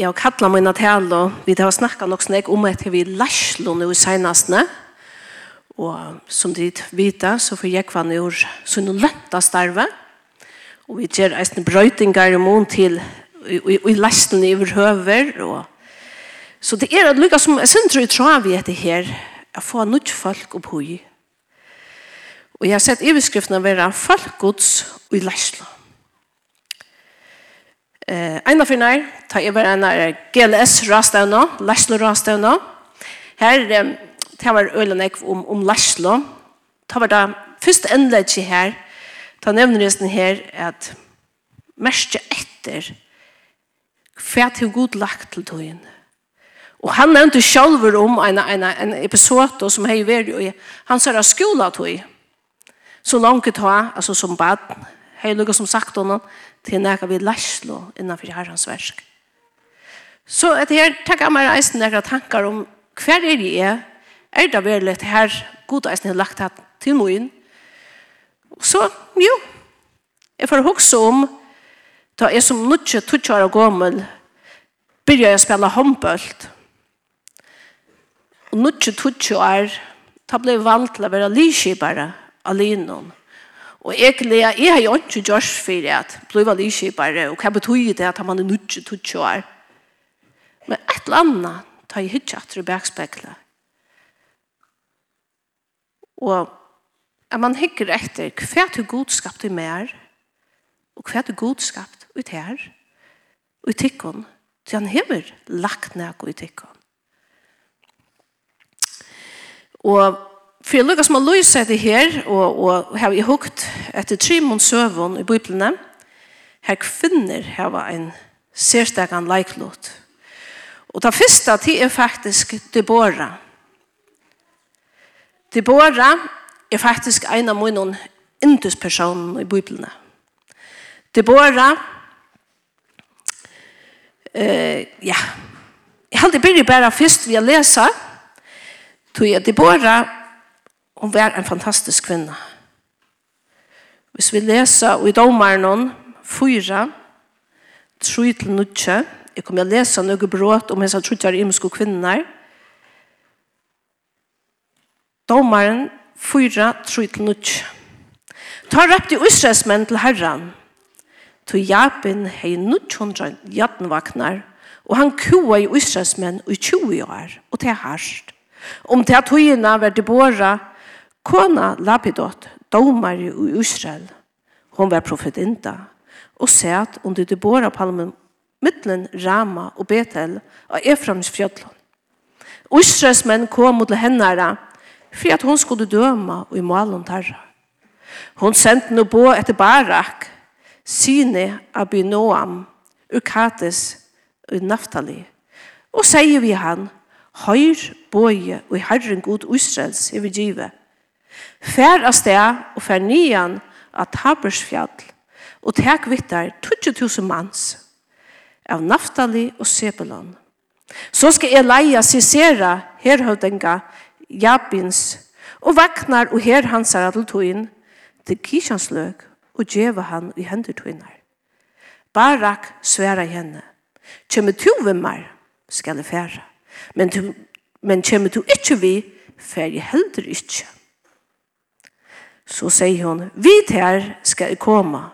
Jeg har kattlet mine til, og vi har snakket nok snakk om at vi lærsler nå i senestene. Og som de vet, så får jeg kvann i så noen lette starve. Og vi gjør en brøytinger i mån til i lærsene i overhøver. Og... Så det er lykke som jeg synes jeg tror vi etter her, å få nytt folk opp høy. Og jeg har sett i beskriften av å være folkgods og i lærsler. Eh, en av finnar, ta jeg bare en av GLS-rastevna, Laslo-rastevna. Her, eh, det var øyne om, om Laslo. Ta var da først endelig her, ta nevner jeg her at mest etter hva til god lagt til tøyen. Og han nevnte selv om en, en, en episode som har vært i hans her skola tog. Så langt ta, altså som bad, har jeg lukket som sagt om han, til nekka vi læslo innanfor herrens versk. Så etter her takk jeg meg reisen nekka tankar om hver er jeg, er er det veldig til her god eisen har lagt hatt til moen. Så jo, jeg får hukse om da jeg som nutje tutsjare gommel byrja jeg spela håndbølt. Og nutje tutsjare da ble jeg vant til å være livskipare alene om Og egentlig, jeg har jo ikke gjort for at bli var livskipere, og hva betyr det at man er nødt til å kjøre? Men et eller annet tar jeg ikke etter bakspeklet. Og at man hikker etter hva du god skapte mer, og hva du god skapte ut her, og i tikkene, til han hever lagt ned i tikkene. Og For jeg lukker som å løse det her, og, og har jeg hukt etter tre måneder søvn i Bibelen, her kvinner har en særstekan leiklåt. Og det første tid er faktisk Deborah. Deborah er faktisk en av mine induspersonen i Bibelen. Deborah, uh, ja, jeg halte begynt bare først ved å lese, tog jeg Deborah hon var en fantastisk kvinna. Hvis vi leser i domaren 4, 3 til 9, jeg kommer å lese noe brått om henne trutjar imenske kvinner. Domaren 4, 3 til 9. Ta røpte Israelsmenn til herran, to japin hei 900 jatnvagnar, og han kua i Israelsmenn i 20 år, og til er herst. Om til at togene var det båret, Kona Lapidot, domare i Israel, hon var profetinta, og sæt under Deborah-palmen mittlen Rama og Betel av Eframs fjöllon. Israels menn kom mot hennara for at hon skulle døma og i malen tarra. Hon sendte no på etter Barak, Sine Abinoam, Ukates og Naftali, og sier vi han, Høyr, boje og herren god Israels i vi givet, Fær av sted og fær nian av Tabersfjall og tek vittar 20.000 manns av Naftali og Sebulon. Så skal Elia sisera herhøvdenga Jabins og vaknar og her hans er til tøyen til Kishansløg og djeva han i hendur tøynar. Barak sværa henne. Kjemme tu vimmar skal jeg færa. Men, men kjemme tu ikkje vi, fær jeg heldur ikkje. Så sier hun, vi her skal jeg komme.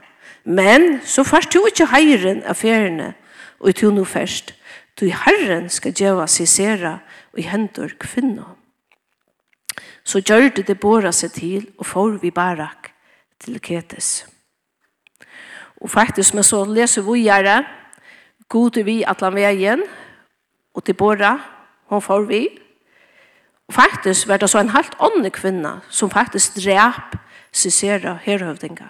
Men så først du ikke heiren av feriene, og du nå først. Du herren skal gjøre seg sere, og i hendur kvinna. Så gjør det det båret seg til, og får vi barak til Ketes. Og faktisk, men så leser vi gjøre, god vi atlan veien, og til båret, hun får vi. Og faktisk var det så en halvt ånde kvinne, som faktisk drep Sisera herhövdinga,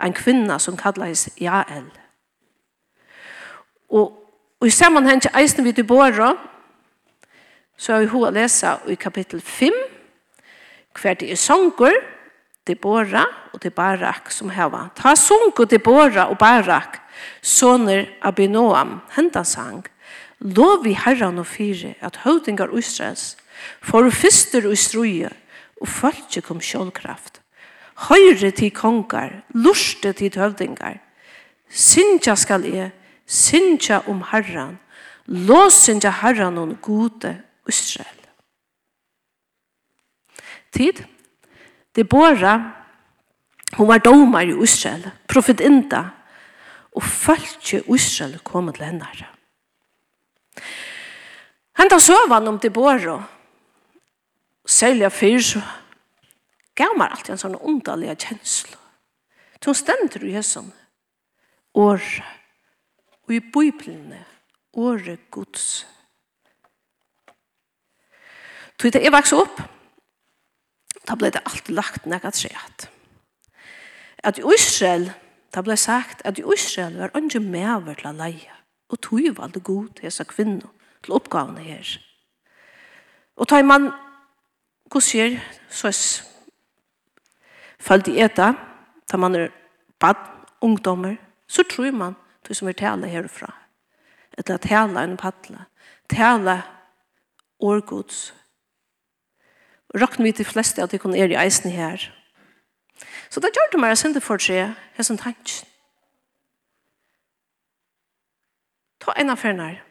en kvinna som kallades Jael. Og, og i sammanheng til eisen vi til båra, så har vi hva lesa i kapittel 5, hver det er sånger, Debora og Debarak som heva. Ta sunko Debora og Barak, soner Abinoam, hendan sang. Lov i herran og fire at høvdingar Israels for fyrster og struje og følge kom sjålkraft høyre til kongar, lurste til høvdingar. Sintja skal jeg, sintja om herran, til herran om gode Israel. Tid, Deborah, hun var domar i Israel, profet Inda, og følte Israel kom til henne. Henta søvann om Deborah, særlig av fyrt, gav meg alltid en sånn underlig kjensla. Så hun stender i høsten året og i bøyplene året gods. Så da jeg vokste opp, da ble det alltid lagt ned at skjedd. At i Israel, da ble sagt at i Israel var ikke medover til å leie, og tog var det god til disse kvinner til oppgavene her. Og tar man, hva sier, så er følte eta, da man er bad, ungdommer, så tror man du som er tale herfra. Eller tale en padla. Tale årgods. Råkne vi til fleste at de kunne er i eisen her. Så da gjør det meg sin det for seg, jeg som tanken. Ta en av fernere.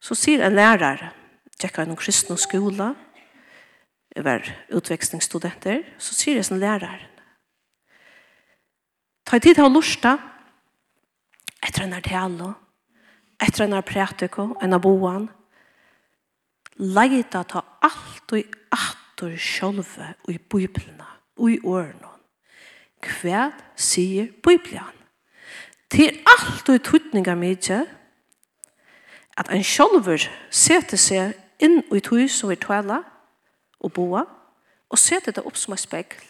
Så sier en lærer, tjekka en kristne skola, jeg var utvekslingsstudenter, så sier jeg som lærer. Ta tid til å lusta, etter en artelo, etter en prætiko, en av boan, leita ta alt og atter sjolve og i biblina, og i årene. Hva sier biblian? Til alt og i tutninga mykje, at en sjolver seter seg inn i tog som vi tåler, og boa, og sette det opp som en spekkel,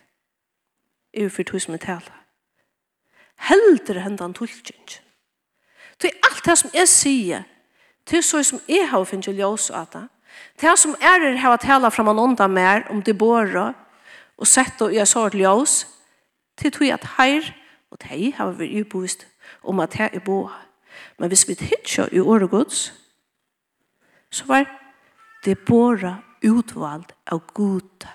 er for tog som jeg taler. Helder hendan tulltjent. Det er alt det som jeg sier, det er så som jeg har finnet ljøs av det, det er som er det her å tale fra man ånda mer om det bor, og sette og gjøre sår ljøs, det tog at her, og de har vært ubevist om at det er boa. Men hvis vi ikke i året gods, så var det båret utvald av god.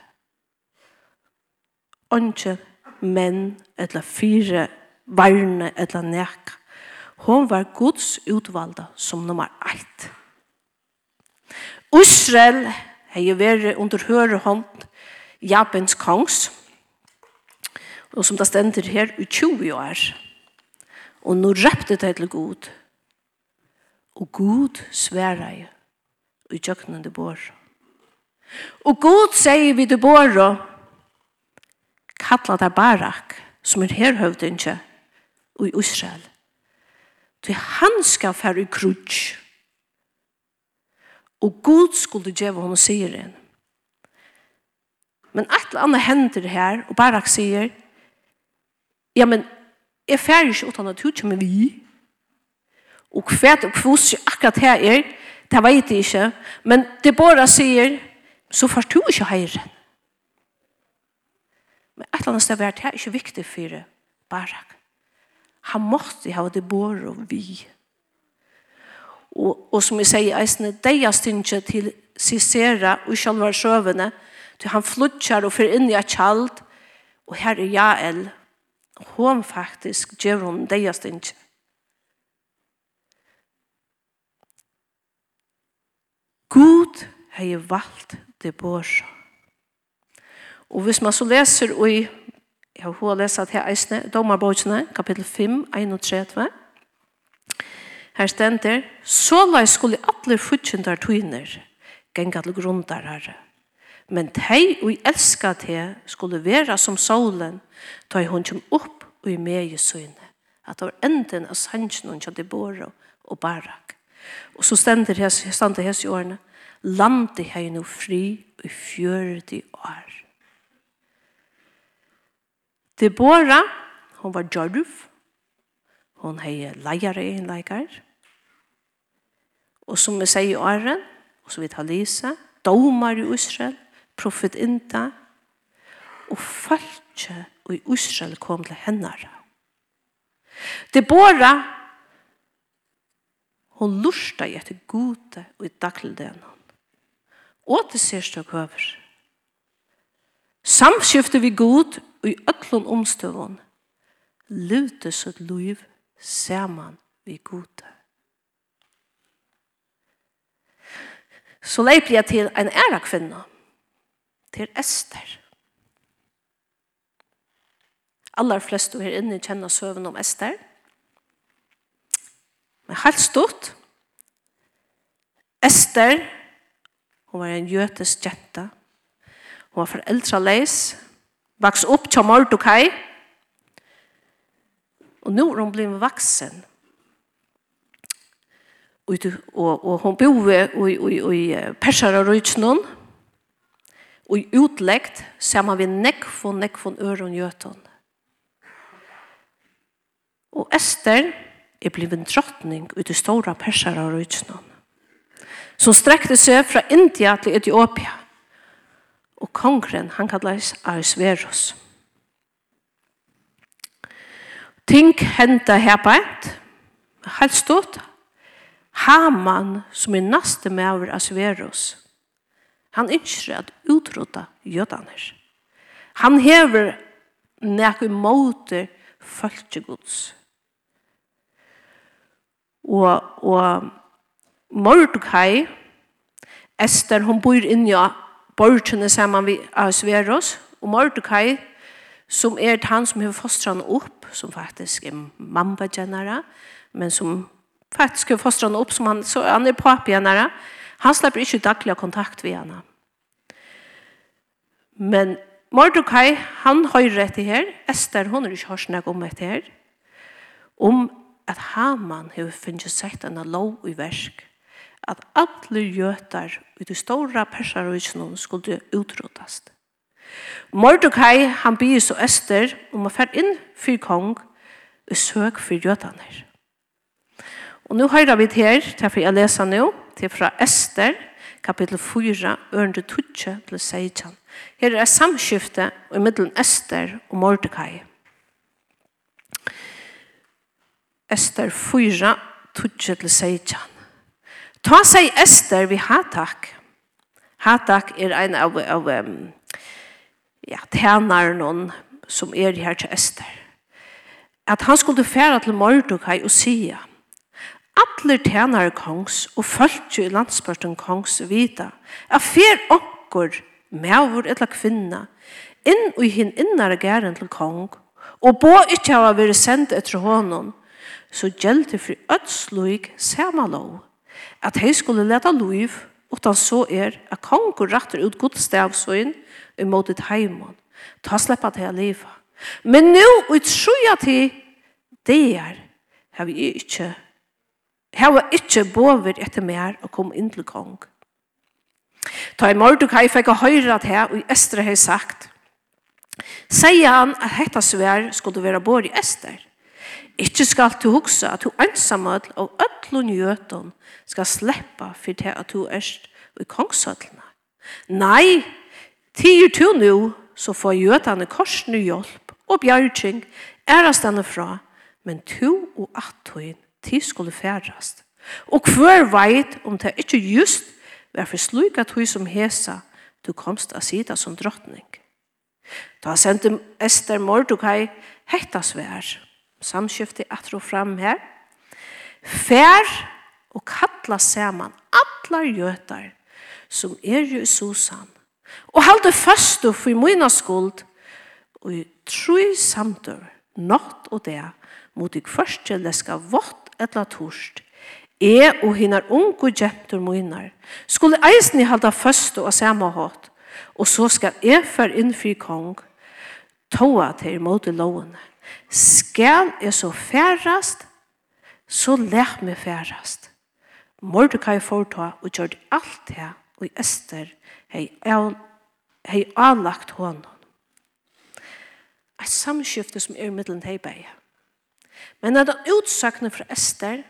Onge menn eller fire varne eller nek. Hon var Guds utvalda som nummer eit. Israel hei vært under høre hånd Japans kongs og som det stender her i 20 år og nå repte det til god og Gud sverar i tjøkkenen det bor og Og god sier vi til Bårå, kalla det Barak, som er herhøvdinje, og i Israel. Til han skal fære i krutsk. Og god skulle djeva hon sier det. Men et eller annet hender her, og Barak sier, ja, men jeg færer ikke uten at du kommer vi. Og hva er det, akkurat her er, det vet jeg ikke. Men det bare sier, så får du ikke høyre. Men et eller annet sted er det ikke viktig for Barak. Han måtte ha det båret og vi. Og, og som jeg sier, eisene, det er stinget til Sisera og sjalvar sjøvene, til han flutjar og fyrer inn i et kjald, og her er Jael, og hon faktisk gjør hun det er stinget. God har valgt det bor. Og hvis man så leser i, jeg har hva lest her eisne, Domarbogsene, kapittel 5, 31, her stender, så lai skulle alle futsjendar tøyner, genga til grundar herre. Men tei og elska te skulle vera som solen, tei hun kjem opp og i meg i. At det var enden av sannsjonen kjadde båre og barak. Og så stender hes, stender hess i årene, Landi hei no fri i fjördi år. Deborah, hon var djörv. Hon hei leier leikar, Og som vi sier i åren, og som vi tar lise, domar i Israel, profet Inda, og falskje og i Israel kom til henne. Deborah, hon lursta i etter gode og i dagligdelen og til sérstøk høver. Samskiftet vi god og i øtlån omstøvån lute sitt liv saman vi gode. Så leip jeg til en æra kvinna, til Esther. Aller flest her inne kjenner søvn om Esther. Men helt stort, Esther Hun var en jøtes jenta. Hun var foreldre leis. Vaks opp til Mordokai. Og nå er hun blitt vaksen. Og, og, og hun bor i, i, Persara Røytsnån. Og utleggt sammen med nekvån, nekvån, øren, jøtån. Og Ester er blitt en drottning ut i stora Persara Røytsnån som strekte seg fra India til Etiopia. Og kongren, han kalles Arisverus. Ting hendte her på et, helt stort, Haman, som er neste med over Arisverus, han ønsker at utrota jødaner. Han hever nekku måte folkegods. Og, og Mordecai, Esther, hun bor inne i borgene sammen med Asveros, og Mordecai, som er han som har fostret henne opp, som faktisk er mamma kjennere, men som faktisk har fostret henne opp, som han, så han er papi henne, han slipper ikke daglig kontakt med henne. Men Mordecai, han høyrer etter her, Esther, hun har ikke hørt noe om etter her, om at Haman har funnet sett en lov i versk, at alle gjøter i de store perserøysene skulle utrotast. Mordecai, han byr så Øster om å fære inn for kong og søk for gjøtene. Og nå hører vi her, til jeg leser nå, til fra Øster, kapittel 4, ørende 12 til 16. Her er samskifte i middelen Øster og Mordecai. Øster 4, 12 til 16. Ta seg Ester vi Hatak. Hatak er en av, av um, ja, tænar noen som er her til Ester. At han skulle fære til Mordokai og sige, Atler tænare kongs og følte i landsbørten kongs vita, at fer okkur, mævur eller kvinna, inn og hin innare gæren til kong, og bå ikkje hava vært sendt etter honom, så gjelder for ødsluig samalov, at hei skulle leta loiv, utan så er at kongur rattur ut godstavsøyn imot et heimon. Ta sleppa til a liva. Men nu, ut sjuja til det er, har vi ikkje hava ikke bover etter mer og kom inn til kong. Ta i Mordukaj fikk å høyre at her, og i Estre hei sagt, sier han at hetta svær skulle være bor i Ester, Ikke skal du huske at du ensamhet av ødlun njøten skal sleppa for det at du er i kongshøtlene. Nei, tider du nå, så får gjøtene korsene hjelp og bjergjeng æres denne fra, men to og attøyen tid skulle færast. Og hver veit om det ikke just var for slik at hun som hesa du komst av sida som drottning. Da sendte Esther Mordecai hetta svær samskifte at ro fram her. Fær og kalla saman allar gjøtar som er jo i Susan. Og halde fast og for mina skuld og i tru samtur natt og det mot ik først til det skal vått etla torst E og hinar ungu djeptur moinar skulle eisni halda fast og sama hatt og så skal e fer inn kong toa til imot i lovene. Skal jeg så færast, så lær meg færast. Mordecai forta og gjør alt det og Esther hei, hei anlagt hånden. Et samskifte som er i middelen hei beie. Men at han utsakene fra Esther,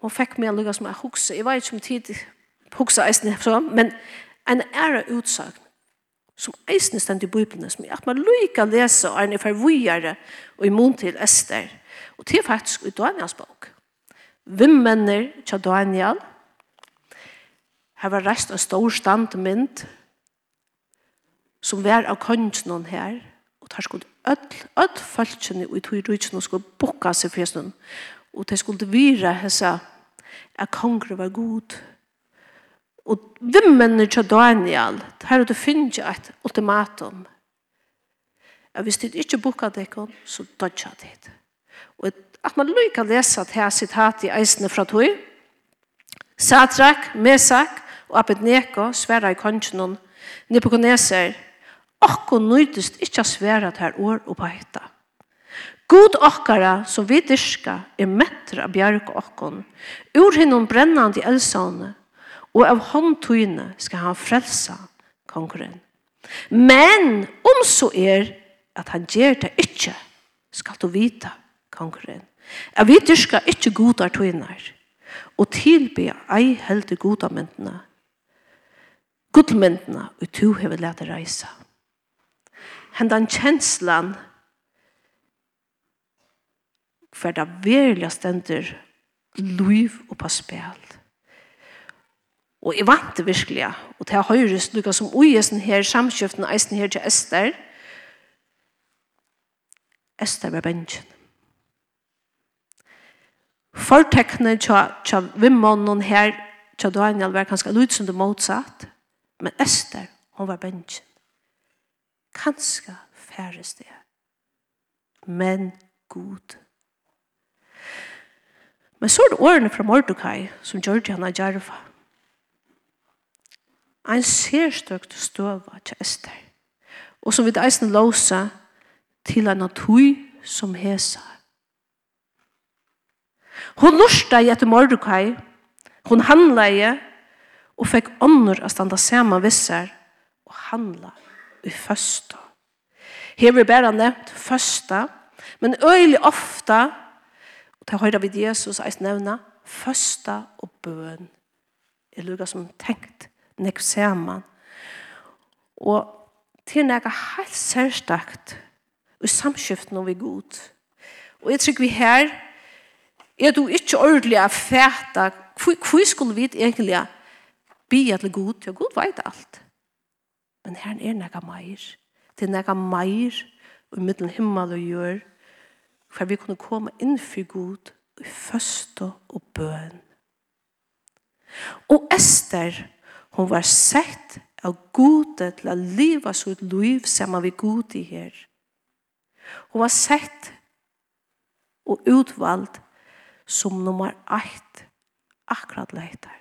hun fikk meg lukka som jeg hukse, jeg var ikke som tid hukse eisen, men en ære utsakn som eisen stendt i Bibelen, som at man lykker å lese og er forvujere og i mån til Ester. Og det er faktisk i Daniels bok. Hvem Vimmenner til Daniel, her var rest av stor standmynd, som var av kongen her, og der skulle öll, öll falskene i tog rydsen og skulle bukka seg for Og de skulle vire hessa at kongre var god, Og vimmene til Daniel, her er det finnes et ultimatum. Ja, hvis de ikke boka deg, så dodger de det. Og at man lykker lese at her sitat i eisene fra tog, Satrak, Mesak og Abednego sverre i kongenon, Nebuchadnezzar, Akko nøydest ikkje sværa her år og på hetta. God okkara som vi dyrka er mettra bjarg okkon, ur hinnom brennande elsane og av håndtøyene skal han frelsa kongeren. Men om så er at han gjør det ikke, skal du vite kongeren. Jeg vet du skal ikke godta tøyene og tilbe ei heldig godta myndene. Godmyndene og to har vi lært å reise. Hendan kjenslan for det virkelig stender liv og på spil. Og jeg vant det virkelig, og til høyres lukka som uisen her, samskjøften eisen her til Ester. Ester var bensjen. Fortekne tja, tja vimmonen her, tja Daniel var kanskje lyd som det motsatt, men Esther, hon var bensjen. Kanskje færres det, men god. Men så er det årene fra Mordecai som gjør det han av Jerva ein serstøkt støva til Esther. Og som vi eisen låsa til en natur som hesa. Hun lorsta i etter Mordecai. hun handla i, og fikk ånder å standa saman visser, og handla i første. Her vil bare nevnt første, men øyelig ofta, og det høyre vi Jesus eis nevna, første og bøn. Er lukka som tenkt nek saman. Og til nekka heilt særstakt i samskiften og vi god. Og jeg trykker vi her, er du ikke ordentlig av fæta, hvor skulle vi egentlig bia til god, Ja, god veit alt. Men her er nekka meir, til nekka meir, i middelen himmel og gjør, for vi kunne komme innfyr god, i første og bøn. Og Esther, Hon var sett av gode til å leva sitt liv sammen med gode i her. Hon var sett og utvalgt som nummer 1 akkurat leitar.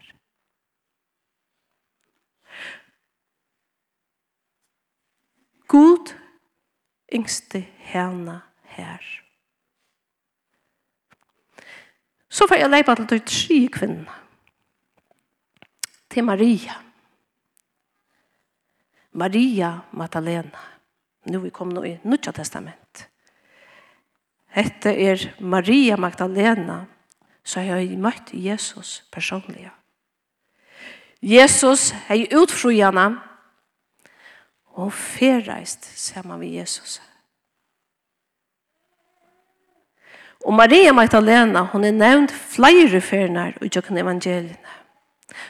God yngste hana her. Så får jeg leipa til de tre kvinner til Maria. Maria Magdalena. Nu vi kommet nå i Nuttja testament. Hette er Maria Magdalena, så jeg møtt Jesus personlig. Jesus hei utfrujana, og ferreist sammen med Jesus. Og Maria Magdalena, hon er nevnt flere ferner i Jøkken evangelina.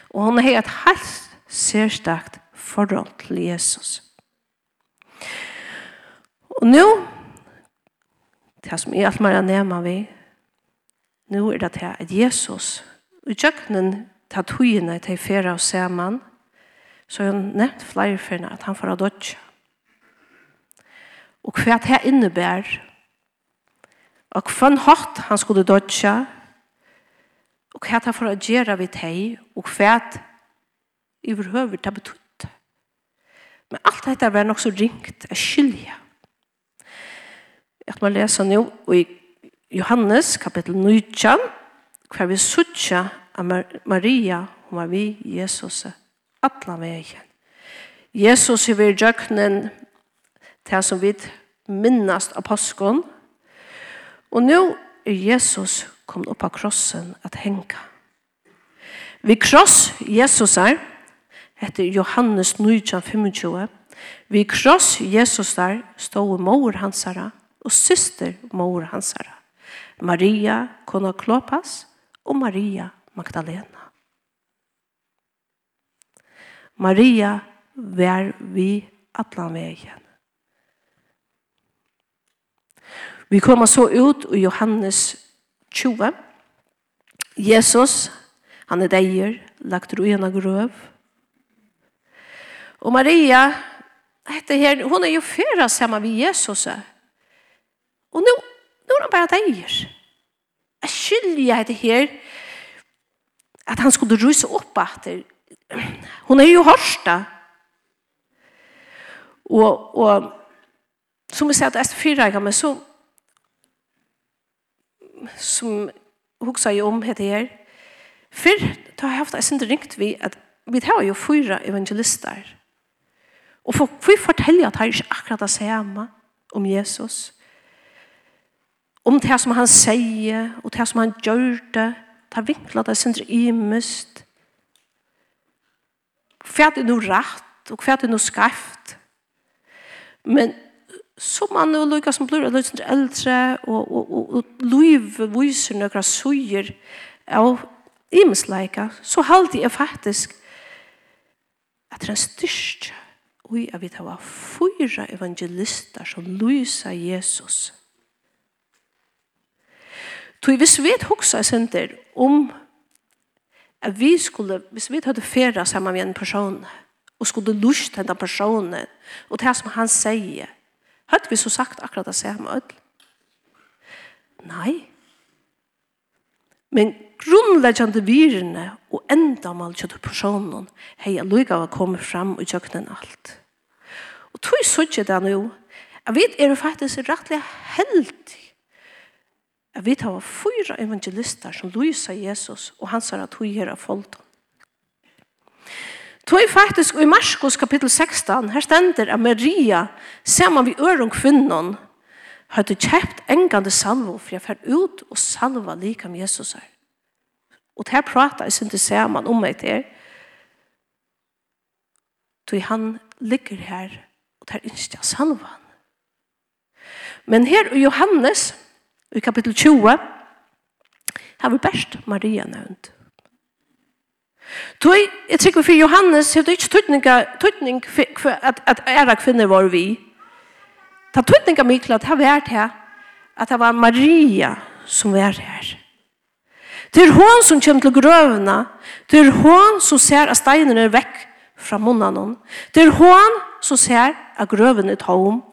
Og hon har et helt særstakt forhold til Jesus. Og nå, det som jeg alt mer er nema vi, nå er det til at Jesus, i kjøkkenen, tar togene til fyrre og sammen, så har han nevnt flere fyrne at han får ha dødt. Og hva det innebærer, og hva han hatt han skulle dødt, og hva det for å gjøre vi til, og hva det overhøver det betytt. Men alt dette var nok så ringt å skilje. Jeg må lese nå i Johannes kapittel 9, hva vi sutja av Maria, hun var vi Jesus, alle veien. Jesus er ved døgnen til som vi minnast av påsken, og nå er Jesus kom opp av krossen at hänga. Vi kross Jesus er, etter Johannes 9:25. Vi kross Jesus där stod mor hansara og syster mor hansara. Maria kona Klopas og Maria Magdalena. Maria var vi atlan vegen. Vi kommer så ut i Johannes 20. Jesus, han er deier, lagt ro gjennom grøv. Og Maria, hette her, hun er jo fyrra sammen med Jesus. Og nå, nå er han bare deier. Jeg skylder hette her at han skulle ruse opp etter. Hun er jo hørsta. Og, og som vi sier at jeg er fyra, så som hugsa jo om heter her. För da har jeg haft ett ringt vi at vi har jo fyra evangelister. Og for, vi forteller at det er ikke akkurat det samme om Jesus. Om det som han sier, og det som han gjør Det vinklar det sindre imest. Hva er det noe rett og hva er det noe skreft? Men så man og lukka som blir litt eldre og, og, og, og liv viser noen suger av imensleika så halte jeg faktisk at det er en styrst og jeg vet var fyra evangelister som lyser Jesus. Tui, hvis vi hoksa senter om at vi skulle, hvis vi hadde færa sammen med en person og skulle lusta den personen og det som han sier Hadde vi så sagt akkurat det samme öll? Nei. Men grunnleggjande virene og endamal kjøtt personen hei alluga å komme fram og kjøkken alt. Og tog sånn det nå, jeg vet er det faktisk rettelig heldig Jeg vet det var fyra evangelister som lyser Jesus og han sa at hun gjør av folden. Tog faktisk i Marskos kapittel 16, her stender at Maria, saman vi øren kvinnen, hadde kjøpt engande salvo, for jeg fer ut og salva lika med Jesus her. Og det her prater jeg synte saman om meg til. Tog han ligger her, og det her ikke jeg salva. Men her i Johannes, i kapittel 20, har vi best Maria nevnt. Tui, jeg tykker for Johannes, hevde ikke tøytning for at, at æra kvinner var vi. Ta tøytning av Mikla, ta vært her, at det var Maria som var her. Det er hon som kommer til grøvene, det er hon som ser at steinen er vekk fra munnen. Det er hon som ser at grøven er tom.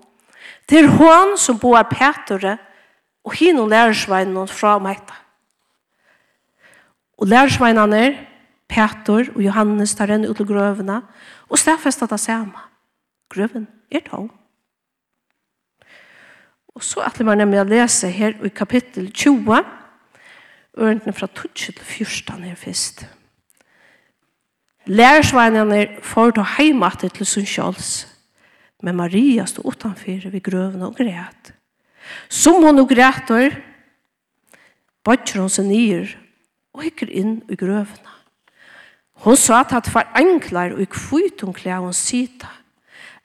Det er hon som bor Petere, og hinn og lærersveinen fra meg. Og lærersveinene er, Peter og Johannes tar henne ut til grøvene, og stedfest at det samme. Grøven er tom. Og så at man nemlig å lese her i kapittel 20, ørentene fra 12 til 14 her først. Lærersveinene får ta å til sin kjøls, men Maria stod utenfor ved grøvene og græt. Som hun og græter, bøtter hun seg nyer og hikker inn i grøvene. Hon sa at det var enklar og kvitung klær hun sita.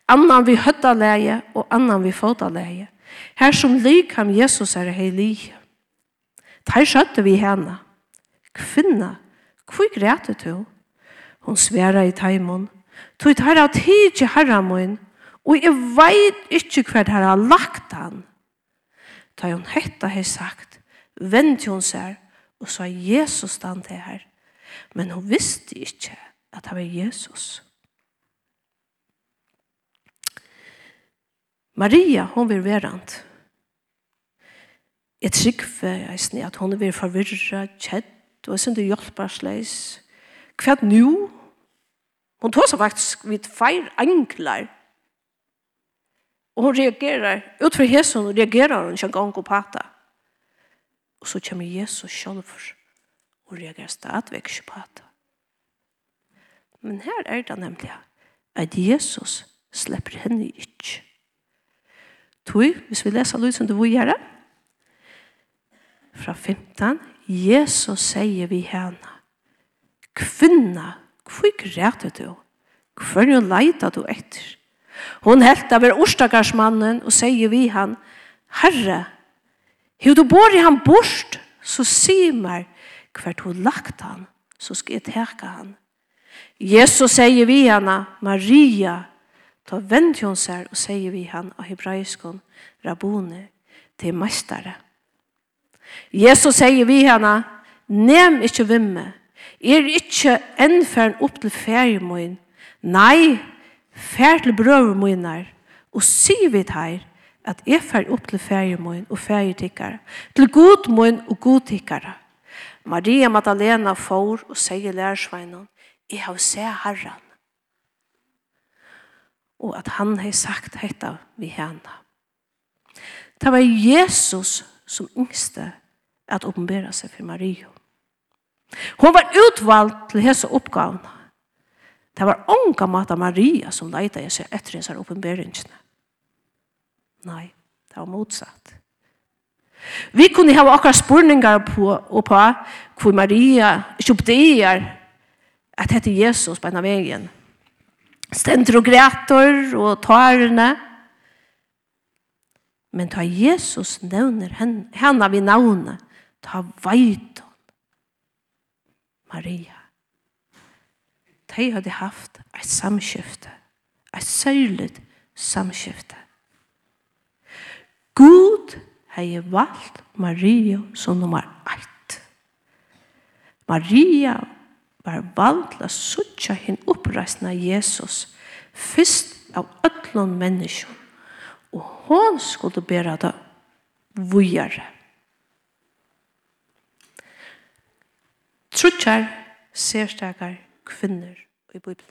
Annan vi høtta leie og annan vi fåta leie. Her som lik ham Jesus er heilig. Der skjøtte vi henne. Kvinna, hvor græte du? Hon sværa i taimon. Tog tar av tid til herra min, og jeg veit ikkje hver her har lagt han. Da hun hetta hei sagt, Vent hun seg og sa Jesus stand til her men hun visste ikke at det var Jesus. Maria, hun være verant. Jeg trykker jeg at hun vil forvirre, kjedd, og jeg synes det hjelper sleis. Hva er nå? Hun tar seg faktisk vidt feir engler. Og hun reagerer, utenfor Jesus, hun reagerer hun ikke en gang på pata. Og så kommer Jesus selv for seg og reagerer stadigvæk ikke på det. Men her er det nemlig at Jesus slipper henne ikke. Tui, hvis vi leser lyd som du vil gjøre, fra 15, Jesus sier vi henne, kvinna, hvor græter du? Hvor leiter du etter? Hun helt av er orstagarsmannen og sier vi han, Herre, hur du bor i han bort, så sier meg, hvert hun lagt han, så skal jeg teka han. Jesus sier vi henne, Maria, ta vent hun seg og sier vi han av hebraiskon, Rabone, til mestere. Jesus sier vi henne, nem ikke vimme, er ikke ennfern opp til feriemoin, nei, fer til brøvermoinar, og sier vi her, at jeg fer opp til feriemoin og ferietikare, til godmoin og godtikare. Maria Magdalena får og sier lærersveinen, jeg har sett herren. Og at han har sagt dette vi henne. Det var Jesus som yngste at åpenbæra seg for Maria. Hon var utvalgt til hese oppgavene. Det var unga mata Maria som leita i seg etter hese oppenbæringene. Nei, det var motsatt. Vi kunne hava akkurat spurningar på, og på hvor Maria kjøpte at hette Jesus på en av veien. Stenter og græter og tårene. Men ta Jesus nevner henne, henne vi navnet, ta veit. Maria. De hadde haft et samskifte, et sørlet samskifte. God hei valgt Maria som nummer ett. Maria var valgt til å suttje henne oppreisende av Jesus, først av ødlån mennesker, og hun skulle bære det vujere. Trutjar serstakar kvinner i Bibelen.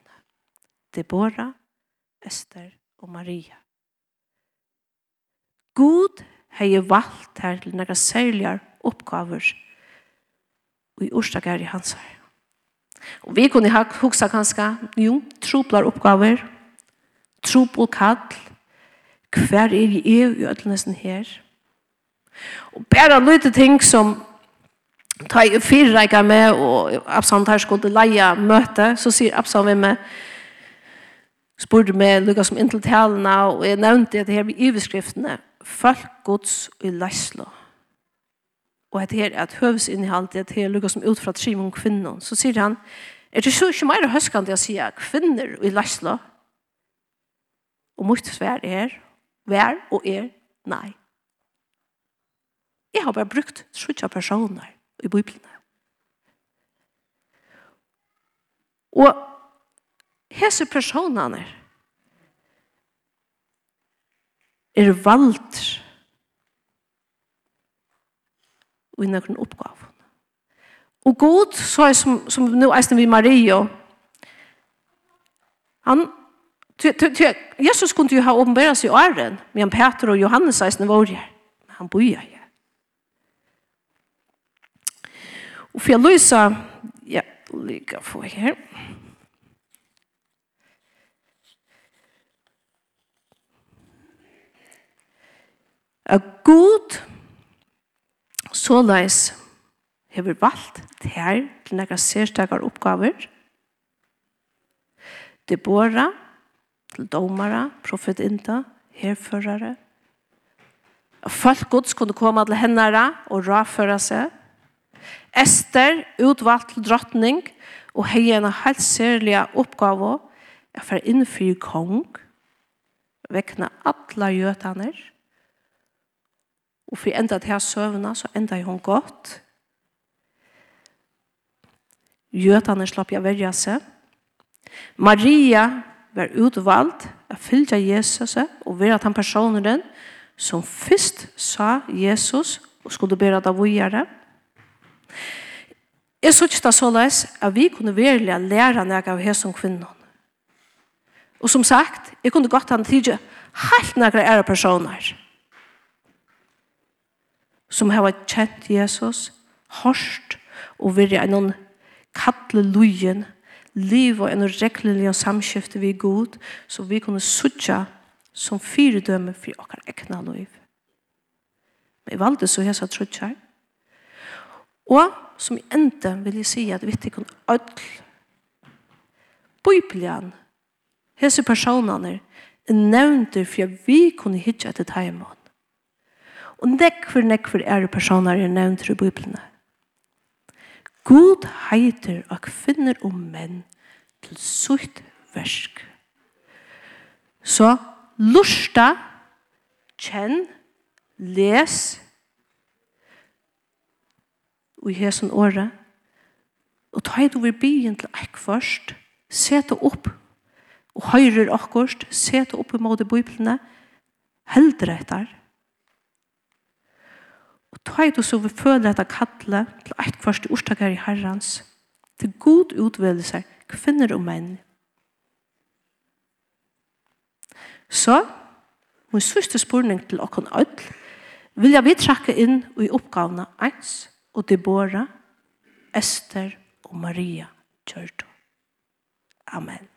Deborah, Esther og Maria. God hei valgt her til nekka særligar oppgaver i orsdagar i hans her. Og vi kunne ha hoksa kanska, jo, troplar oppgaver, tropol kall, hver er i EU i ødelnesten her. Og bare lite ting som ta i fyrreika med, og Absalom tar skulle leia møte, så sier Absalom vi med, spurte meg lukka som inntil talene, og jeg nevnte at det her blir iveskriftene, folk gods i leislo. Og at her at høvesinnhaldet, at her lukkar som ut fra trim om kvinnon, så sier han, er det så ikke mer høskande å si kvinner i leislo? Og mot svær er, vær og er, nei. Jeg har bare brukt trutja personer i Bibelen. Og hese personene, er valgt og i noen oppgave. Og god, så er som, som nå eisen vi Maria, han, ty, ty, ty, Jesus kunne jo ha åpenbæret seg i åren, men Peter og Johannes eisen var her, men han bor her. Og for jeg lyser, ja, lykke for her. Ja. at god så leis hever valgt her til nekka sérstakar oppgaver Deborah til domara, profetinda, herførare Folk gods kunne komme til hennara og raføre seg Ester utvalgt til drottning og hei en helt særlig oppgave for innfri kong vekkene alle gjøtaner Og for enda til her søvna, så enda hun godt. Gjøtene slapp jeg verja seg. Maria var utvalgt å fylgja Jesus og være den personen som først sa Jesus og skulle bæra det vågjere. Jeg synes det så løs at vi kunne virkelig lære noe av hese som kvinnen. Og som sagt, jeg kunne godt ha en tid helt noen ære personer som har kjent Jesus, hårst og vært en noen kattle lujen, liv og en rekkelig samskifte vi god, så vi kunne suttje som fire døme for åker ekne liv. Men jeg valgte så jeg sa trutjar. Og som i enda vil jeg si at vi ikke kunne ødel Bibelen, hese personene, er nevnt for at vi kunne hitja etter teimån. Og nekver, nekver er personer er nevnt i Bibelen. God heiter og kvinner og menn til sutt versk. Så lusta, kjenn, les, og i hesen året, og ta du vil byen til ekk først, seta opp, og høyrer akkurst, seta opp imot i Bibelene, heldre etter, Og ta i du så vi føler at det til et kvart ordstakere i herrens. til god utveldelser, kvinner og menn. Så, min sørste spørning til åkken ødel, vil jeg vi trakke inn i oppgavene eins og Deborah, Esther og Maria Kjørto. Amen.